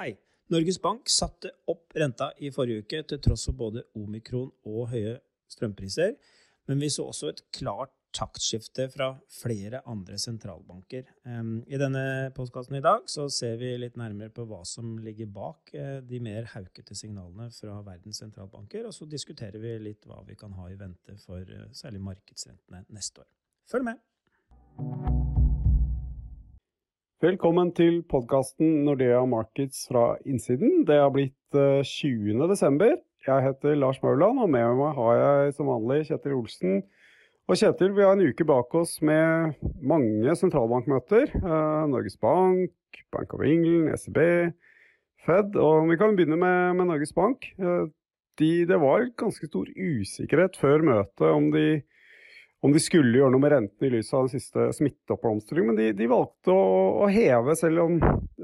Hei. Norges Bank satte opp renta i forrige uke til tross for både omikron og høye strømpriser, men vi så også et klart taktskifte fra flere andre sentralbanker. I denne postkassen i dag så ser vi litt nærmere på hva som ligger bak eh, de mer haukete signalene fra verdens sentralbanker, og så diskuterer vi litt hva vi kan ha i vente for eh, særlig markedsrentene neste år. Følg med! Velkommen til podkasten Nordea Markets fra innsiden. Det har blitt 20. Eh, desember. Jeg heter Lars Mauland, og med meg har jeg som vanlig Kjetil Olsen. Og Kjetil, vi har en uke bak oss med mange sentralbankmøter. Eh, Norges Bank, Bank of England, ECB, Fed. Og vi kan begynne med, med Norges Bank. Eh, de, det var ganske stor usikkerhet før møtet om de om de skulle gjøre noe med rentene i lys av den siste smitteoppblomstringen. Men de, de valgte å, å, heve, selv om,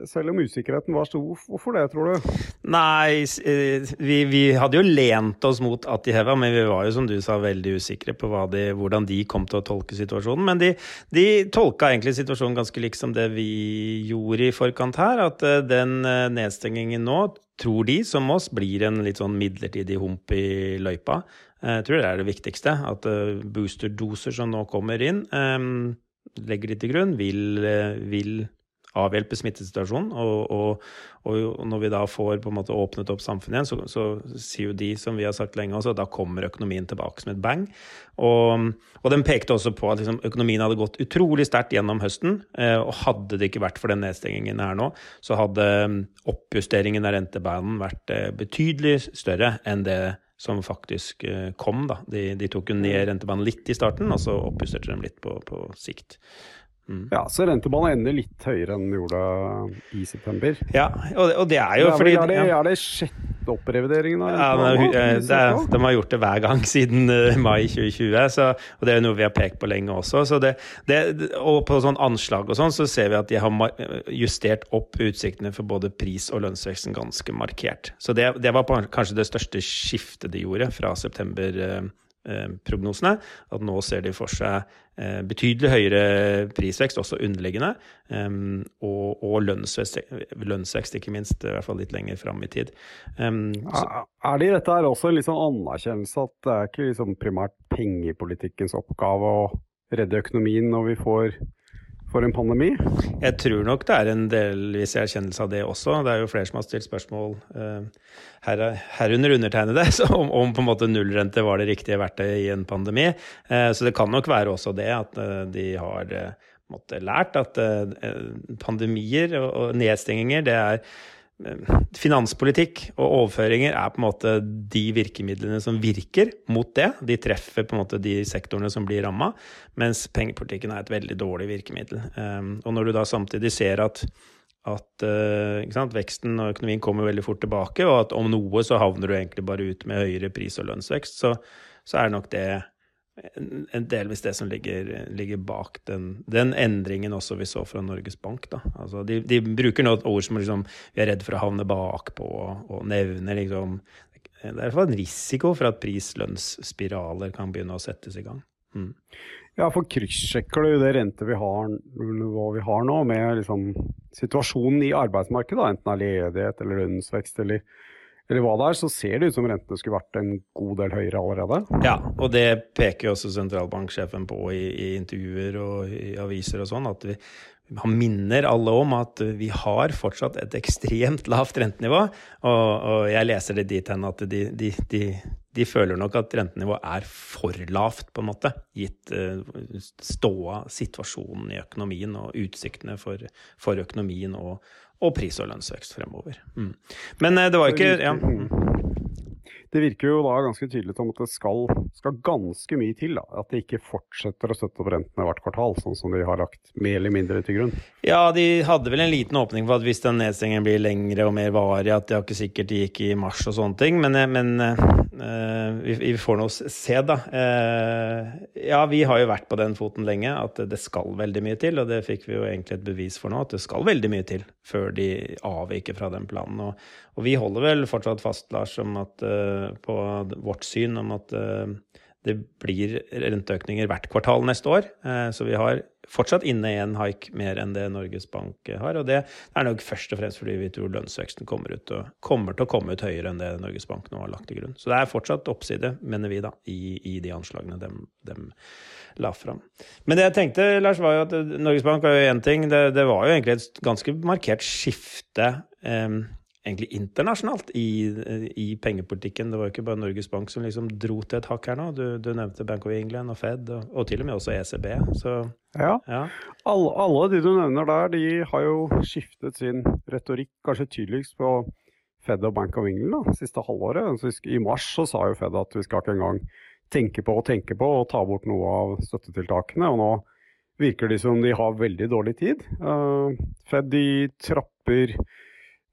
selv om, usikkerheten var stor. Hvorfor det, tror du? Nei, eh, vi, vi, hadde jo lent oss mot at de heva, men vi var jo, som du sa, veldig usikre på de, hvordan de kom til å tolke situasjonen. Men de, de tolka egentlig situasjonen ganske lik som det vi gjorde i forkant her. At eh, den eh, nedstengingen nå tror de, som oss, blir en litt sånn midlertidig hump i løypa. Jeg tror det er det viktigste. At eh, boosterdoser som nå kommer inn, eh, legger de til grunn, vil, eh, vil avhjelpe smittesituasjonen. Og, og, og, når vi da får på en måte åpnet opp samfunnet igjen, så, så, sier jo de, som vi har sagt lenge også, at da kommer økonomien tilbake som et bang. Og, og den pekte også på at liksom, økonomien hadde gått utrolig sterkt gjennom høsten. Eh, og hadde det ikke vært for den nedstengingen her nå, så hadde mm, oppjusteringen av rentebanen vært eh, betydelig større enn det som faktisk eh, kom. Da. De, de tok jo ned rentebanen litt i starten, og så oppjusterte de litt på, på sikt. Mm. Ja, Så rentebanen ender litt høyere enn den gjorde i september. Ja, og, og det er jo det er, fordi Er det, er det sjette opprevideringen? Av ja, det, det er, de har gjort det hver gang siden uh, mai 2020, så, og det er jo noe vi har pekt på lenge også. Så det, og på sånn anslag og sånn, så ser vi at de har justert opp utsiktene for både pris- og lønnsveksten ganske markert. Så det, det var kanskje det største skiftet de gjorde fra september. Uh, Eh, prognosene. At nå ser de for seg eh, betydelig høyere prisvekst, også underliggende, eh, og, og lønnsvekst, lønnsvekst, ikke minst, i hvert fall litt lenger fram i tid. er det i dette her også en liksom anerkjennelse at det er ikke liksom primært pengepolitikkens oppgave å redde økonomien når vi får for en pandemi? Jeg tror nok det er en delvis erkjennelse av det også. Det er jo flere som har stilt spørsmål, uh, her, herunder undertegnede, om, om på en måte nullrente var det riktige verktøyet i en pandemi. Uh, så det kan nok være også det at uh, de har måtte, lært at pandemier og nedstenginger, det er finanspolitikk og overføringer er på en måte de virkemidlene som virker mot det. De treffer på en måte de sektorene som blir ramma, mens pengepolitikken er et veldig dårlig virkemiddel. Ehm, og når du da samtidig ser at, at sant, veksten og økonomien kommer veldig fort tilbake, og at om noe så havner du egentlig bare ut med høyere pris- og lønnsvekst, så, så er nok det en delvis det som ligger, ligger bak den, den, endringen også vi så fra Norges Bank. Da. Altså de, de, bruker nå ord som liksom, vi er redd for å havne bakpå, og, og nevner liksom Det er i hvert fall en risiko for at pris-lønnsspiraler kan begynne å settes i gang. Mm. Ja, for kryssjekker du det rente vi har, nå, med liksom, situasjonen i arbeidsmarkedet, enten det er ledighet eller lønnsvekst eller eller hva det er, så ser det ut som rentene skulle vært en god del høyere allerede. Ja, og det peker jo også sentralbanksjefen på i, i intervjuer og i aviser og sånn, at vi, han minner alle om at vi har fortsatt et ekstremt lavt rentenivå. Og, og jeg leser det dit hen at de, de, de, de, føler nok at rentenivået er for lavt, på en måte. Gitt uh, ståa, situasjonen i økonomien og utsiktene for, for økonomien og, og pris- og lønnsvekst fremover. Mm. Men uh, det var ikke ja. Det virker jo da ganske tydelig som at det skal, skal ganske mye til. da, At de ikke fortsetter å støtte opp rentene hvert kvartal, sånn som de har lagt mer eller mindre til grunn. Ja, de hadde vel en liten åpning for at hvis den nedstengingen blir lengre og mer varig, at det er ikke sikkert de gikk i mars og sånne ting. Men, eh, men øh, vi, vi, får nå se, da. Uh, ja, vi har jo vært på den foten lenge, at det skal veldig mye til. Og det fikk vi jo egentlig et bevis for nå, at det skal veldig mye til før de avviker fra den planen. Og, og vi holder vel fortsatt fast, Lars, om at uh, på vårt syn om at uh, det blir renteøkninger hvert kvartal neste år. Eh, så vi har fortsatt inne en haik mer enn det Norges Bank har. Og det er nok først og fremst fordi vi tror lønnsveksten kommer, ut og, kommer til å komme ut høyere enn det Norges Bank nå har lagt til grunn. Så det er fortsatt oppside, mener vi, da, i, i de anslagene de, de, la fram. Men det jeg tenkte, Lars, var jo at Norges Bank var jo én ting. Det, det, var jo egentlig et ganske markert skifte. Eh, egentlig internasjonalt i, i, pengepolitikken. Det var jo ikke bare Norges Bank som liksom dro til et hakk her nå. Du, du nevnte Bank of England og Fed, og, og, til og med også ECB. Så, ja. ja. Alle, alle, de du nevner der, de har jo skiftet sin retorikk kanskje tydeligst på Fed og Bank of England da, siste halvåret. I mars så sa jo Fed at vi skal ikke engang tenke på og tenke på å ta bort noe av støttetiltakene. og nå virker det som de har veldig dårlig tid. Uh, Fed de trapper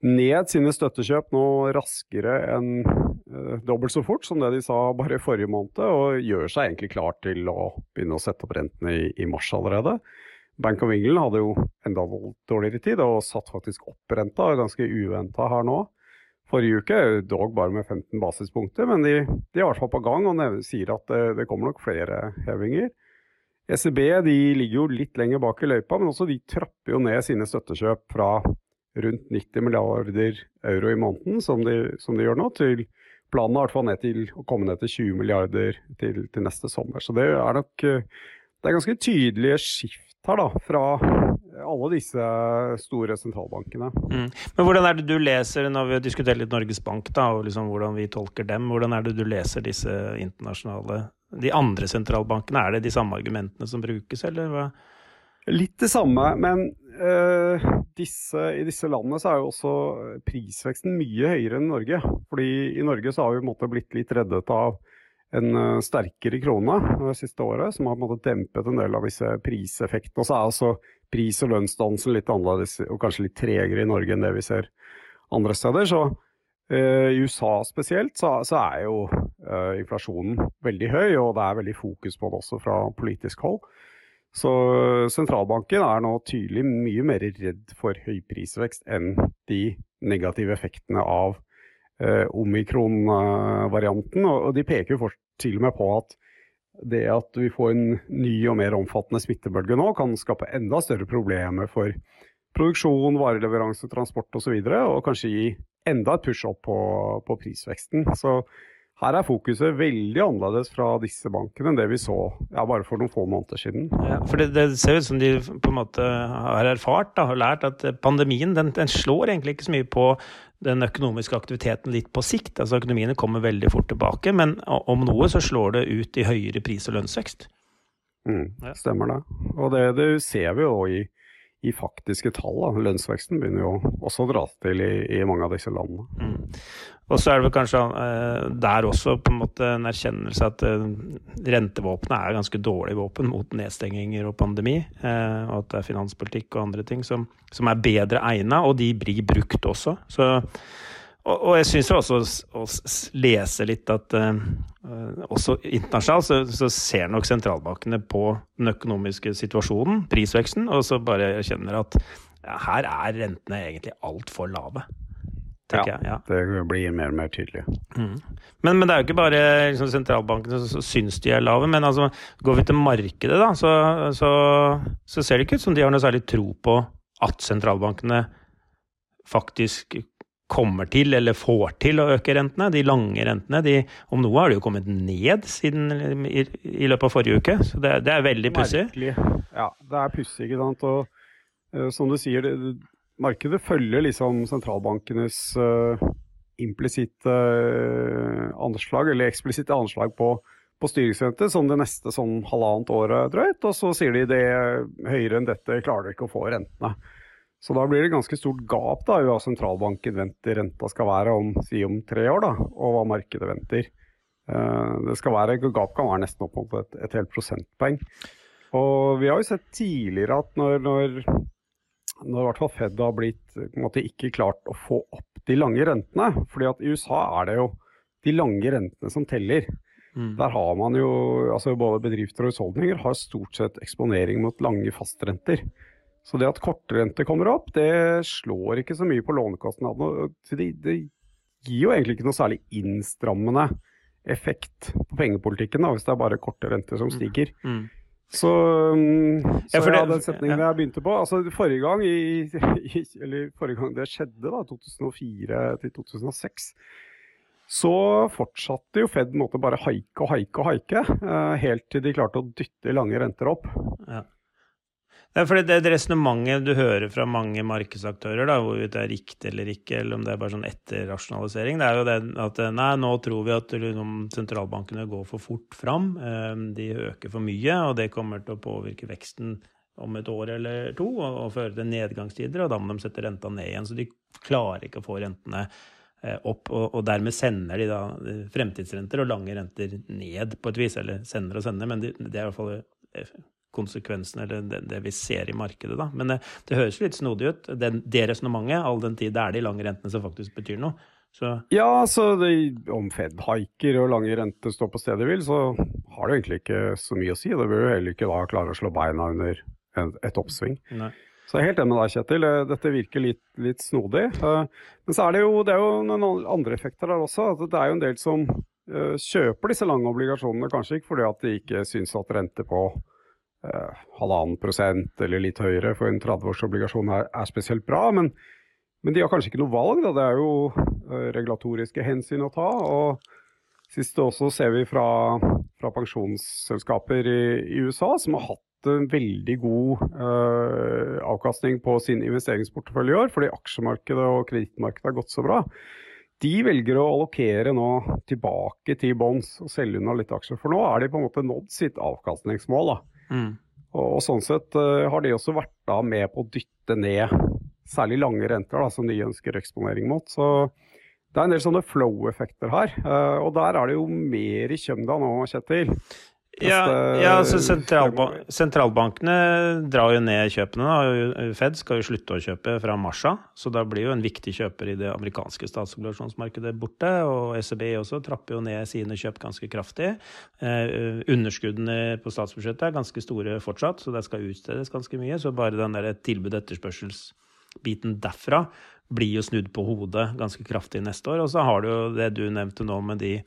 ned sine støttekjøp nå raskere enn eh, dobbelt så fort som det de sa bare i forrige måned, og gjør seg egentlig klar til å begynne å sette opp rentene i, i mars allerede. Bank of England hadde jo enda dårligere tid og satt faktisk opp renta, ganske uventa her nå. Forrige uke, dog bare med 15 basispunkter, men de, de er i hvert fall på gang og sier at det, det kommer nok flere hevinger. ECB ligger jo litt lenger bak i løypa, men også de trapper jo ned sine støttekjøp fra rundt 90 milliarder euro i måneden, som de, som de gjør nå, til planen er i hvert fall ned til å komme ned til 20 milliarder til, til, neste sommer. Så det er nok det er ganske tydelige skift her da, fra alle disse store sentralbankene. Mm. Men hvordan er det du leser, når vi har diskutert litt Norges Bank, da, og liksom hvordan vi tolker dem, hvordan er det du leser disse internasjonale De andre sentralbankene, er det de samme argumentene som brukes, eller hva? Litt det samme, men uh, disse, i disse landene så er jo også prisveksten mye høyere enn Norge. Fordi i Norge så har vi på blitt litt reddet av en uh, sterkere krone det siste året, som har på dempet en del av disse priseffektene. Og så er altså pris- og lønnsdannelsen litt annerledes og kanskje litt tregere i Norge enn det vi ser andre steder. Så uh, i USA spesielt så, så er jo inflasjonen veldig høy, og det er veldig fokus på det også fra politisk hold. Så sentralbanken er nå tydelig mye mer redd for høy prisvekst enn de negative effektene av eh, omikron-varianten. Og, og de peker jo til og med på at det at vi får en ny og mer omfattende smittebølge nå, kan skape enda større problemer for produksjon, vareleveranse, transport osv. Og, så og kanskje gi enda et push opp på, på prisveksten. Så her er fokuset veldig annerledes fra disse bankene enn det vi så ja, bare for noen få måneder siden. Ja, for det, det, ser ut som de på en måte har erfart og lært at pandemien den, den, slår egentlig ikke så mye på den økonomiske aktiviteten litt på sikt. Altså Økonomiene kommer veldig fort tilbake, men om noe så slår det ut i høyere pris- og lønnsvekst. Mm, stemmer det. Og det, det ser vi jo i i faktiske tall. Da. Lønnsveksten begynner jo også å dra til i, i mange av disse landene. Mm. Og så er det vel kanskje uh, der også på en måte en erkjennelse at uh, rentevåpenet er ganske dårlig våpen mot nedstenginger og pandemi. Uh, og at det er finanspolitikk og andre ting som, som er bedre egna, og de blir brukt også. Så og, og jeg syns også å, lese litt at uh, også internasjonalt så, så, ser nok sentralbankene på den økonomiske situasjonen, prisveksten, og så bare erkjenner at ja, her er rentene egentlig altfor lave. Ja, jeg, ja, det blir mer og mer tydelig. Mm. Men, men, det er jo ikke bare liksom, sentralbankene som syns de er lave. Men altså, går vi til markedet, da, så, så, så ser det ikke ut som de har noe særlig tro på at sentralbankene faktisk kommer til, eller får til, å øke rentene. De lange rentene. De, om noe har de jo kommet ned siden i, i løpet av forrige uke. Så det, det er veldig pussig. Ja, det er pussig, ikke sant. Og uh, som du sier, det, markedet følger liksom sentralbankenes uh, implisitte uh, anslag, eller eksplisitte anslag på, på styringsrente som det neste sånn halvannet året drøyt. Og så sier de det høyere enn dette klarer de ikke å få rentene. Så da blir det ganske stort gap da, hva sentralbanken venter renta skal være om, si om tre år, da, og hva markedet venter. Uh, det skal være, Gap kan være nesten opp mot et, et helt prosentpoeng. Og vi har jo sett tidligere at når, når, når i hvert fall Fed har blitt måte, ikke klart å få opp de lange rentene fordi at i USA er det jo de lange rentene som teller. Mm. Der har man jo, altså Både bedrifter og husholdninger har stort sett eksponering mot lange fastrenter. Så det at kortrente kommer opp, det slår ikke så mye på lånekostnadene. Det, det, gir jo egentlig ikke noe særlig innstrammende effekt på pengepolitikken da, hvis det er bare korte renter som stiger. Mm. Så, um, så Ja, ja, den setningen ja. jeg begynte på altså Forrige gang i, i, eller forrige gang det skjedde, da, 2004 til 2006, så fortsatte jo Fed måtte bare haike og haike og haike, eh, helt til de klarte å dytte lange renter opp. Det er fordi det, det resonnementet du hører fra mange markedsaktører, da, hvorvidt det er riktig eller ikke, eller om det er bare sånn etterrasjonalisering, det er jo det at nei, nå tror vi at liksom, sentralbankene går for fort fram. eh, De øker for mye, og det kommer til å påvirke veksten om et år eller to og, og føre til nedgangstider, og da må de sette renta ned igjen. Så de klarer ikke å få rentene eh, opp, og, og dermed sender de da eh, fremtidsrenter og lange renter ned på et vis, eller sender og sender, men det, det er i hvert fall eh, konsekvensen, eller det, det vi ser i markedet, da. Men det, det høres litt snodig ut, den, det resonnementet, all den tid det er de lange rentene som faktisk betyr noe. Så Ja, så det, om Fed haiker og lange renter står på stedet hvil, så har det jo egentlig ikke så mye å si. Det bør jo heller ikke da klare å slå beina under et oppsving. nei. Så jeg er helt enig med deg, Kjetil. Eh, Dette virker litt, litt snodig. Eh, Men så er det jo, det er jo noen andre effekter der også. Det er jo en del som eh, kjøper disse lange obligasjonene, kanskje ikke fordi at de ikke syns at rente på halvannen prosent eller litt høyere for en 30-årsobligasjon er, er spesielt bra, men, men de har kanskje ikke noe valg. Da. Det er jo eh, regulatoriske hensyn å ta. og Sist også ser vi fra, fra pensjonsselskaper i, i USA som har hatt en veldig god eh, avkastning på sin investeringsportefølje i år, fordi aksjemarkedet og kredittmarkedet har gått så bra. De velger å allokere nå tilbake til bonds og selge unna litt aksjer. For nå er de på en måte nådd sitt avkastningsmål. da. Mm. Og, og sånn sett uh, har de også vært da med på å dytte ned særlig lange renter, da, som de ønsker eksponering mot. Så det er en del sånne flow-effekter her. Uh, og der er det jo mer i kjømda nå, Kjetil. Ja, ja altså sentralba sentralbankene drar jo ned kjøpene. da. Fed skal jo slutte å kjøpe fra mars av, så da blir jo en viktig kjøper i det amerikanske statsobligasjonsmarkedet borte. Og ECB også trapper jo ned sine kjøp ganske kraftig. Eh, underskuddene på statsbudsjettet er ganske store fortsatt, så det skal utstedes ganske mye. Så bare den der tilbud-etterspørselsbiten derfra blir jo snudd på hodet ganske kraftig neste år. Og så har du jo det du nevnte nå med de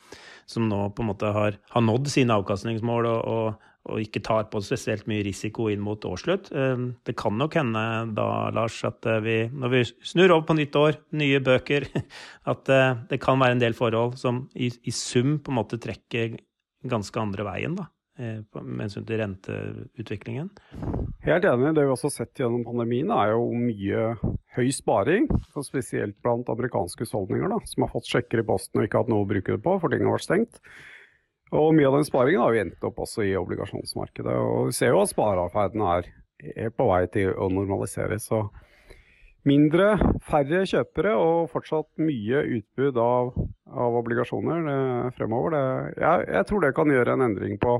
som nå på en måte har, har nådd sine avkastningsmål og, og, og ikke tar på spesielt mye risiko inn mot årsslutt. Eh, Det kan nok hende da, Lars, at eh, vi når vi snur over på nytt år, nye bøker, at eh, det kan være en del forhold som i, i sum på en måte trekker ganske andre veien, da. Eh, Med hensyn til renteutviklingen. Helt enig. Det vi også har sett gjennom pandemien, er jo mye høy sparing. Spesielt blant amerikanske husholdninger, som har fått sjekker i posten og ikke hatt noe å bruke det på, for ting har vært stengt. Og mye av den sparingen har jo endt opp også i obligasjonsmarkedet. Og vi ser jo at spareatferden er, på vei til å normaliseres. Så mindre, færre kjøpere og fortsatt mye utbud av, av obligasjoner det, fremover. Det, jeg, jeg tror det kan gjøre en endring på,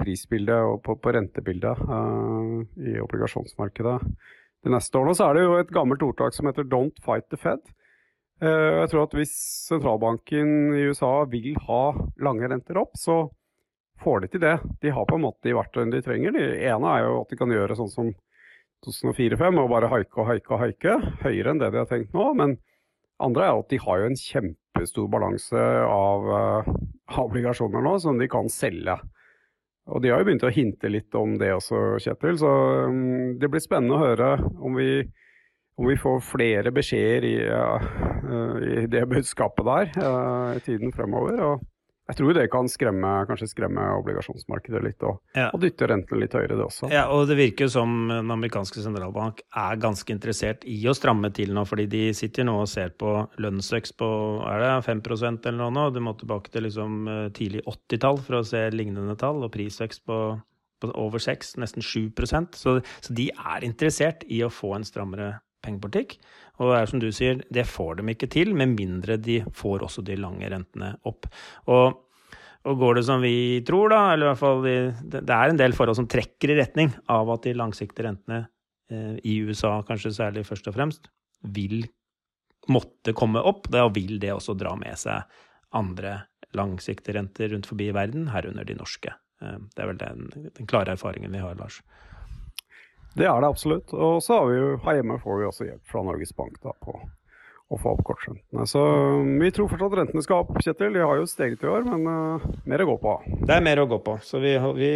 prisbildet og på, på rentebildet uh, i obligasjonsmarkedet de neste årene. Så er det jo et gammelt ordtak som heter 'don't fight the Fed'. Uh, jeg tror at hvis sentralbanken i USA vil ha lange renter opp, så får de til det. De har på en måte de verktøyene de trenger. Det ene er jo at de kan gjøre sånn som 2004-2005 og bare haike og haike og haike, høyere enn det de har tenkt nå. Men andre er at de har jo en kjempestor balanse av uh, obligasjoner nå som de kan selge. Og de har jo begynt å hinte litt om det også, Kjetil. Så um, det blir spennende å høre om vi, om vi får flere beskjeder i, ja, eh, i det budskapet der eh, i tiden fremover. Og jeg tror det kan skremme, kanskje skremme obligasjonsmarkedet litt, og, Ja. og dytte rentene litt høyere, det også. Ja, og det virker jo som den amerikanske sentralbank er ganske interessert i å stramme til nå, fordi de sitter nå og ser på lønnsvekst på er det 5% eller noe nå. Du må tilbake til liksom eh, tidlig 80-tall for å se lignende tall, og prisvekst på, på over 6, nesten 7 så, så de er interessert i å få en strammere pengepolitikk. Og det er som du sier, det får de ikke til, med mindre de får også de lange rentene opp. Og og går det som vi tror, da, eller i hvert fall de, det det er en del forhold som trekker i retning av at de langsiktige rentene eh, i USA kanskje særlig først og fremst vil måtte komme opp. Da vil det også dra med seg andre langsiktige renter rundt forbi i verden, herunder de norske. Eh, det er vel den, den klare erfaringen vi har, Lars. Det er det absolutt. Og så har vi jo her hjemme får vi også hjelp fra Norges Bank da, på å få opp kortrentene. Så vi tror fortsatt rentene skal opp, Kjetil. De har jo steget i år, men uh, mer å gå på. Det er mer å gå på, så vi, vi,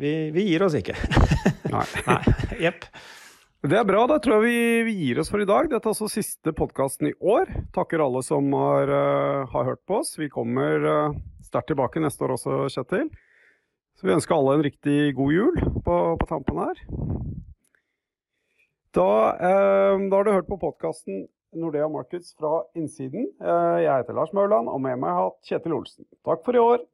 vi, vi gir oss ikke. Nei. Nei. Jepp. Det er bra. Da tror jeg vi, vi gir oss for i dag. Dette er altså siste podkasten i år. Takker alle som har, uh, har hørt på oss. Vi kommer uh, sterkt tilbake neste år også, Kjetil. Så vi ønsker alle en riktig god jul på, på tampen her. Da, eh, da har du hørt på podkasten Nordea Markets fra innsiden. Eh, jeg heter Lars Mauland, og med meg har jeg hatt Kjetil Olsen. Takk for i år.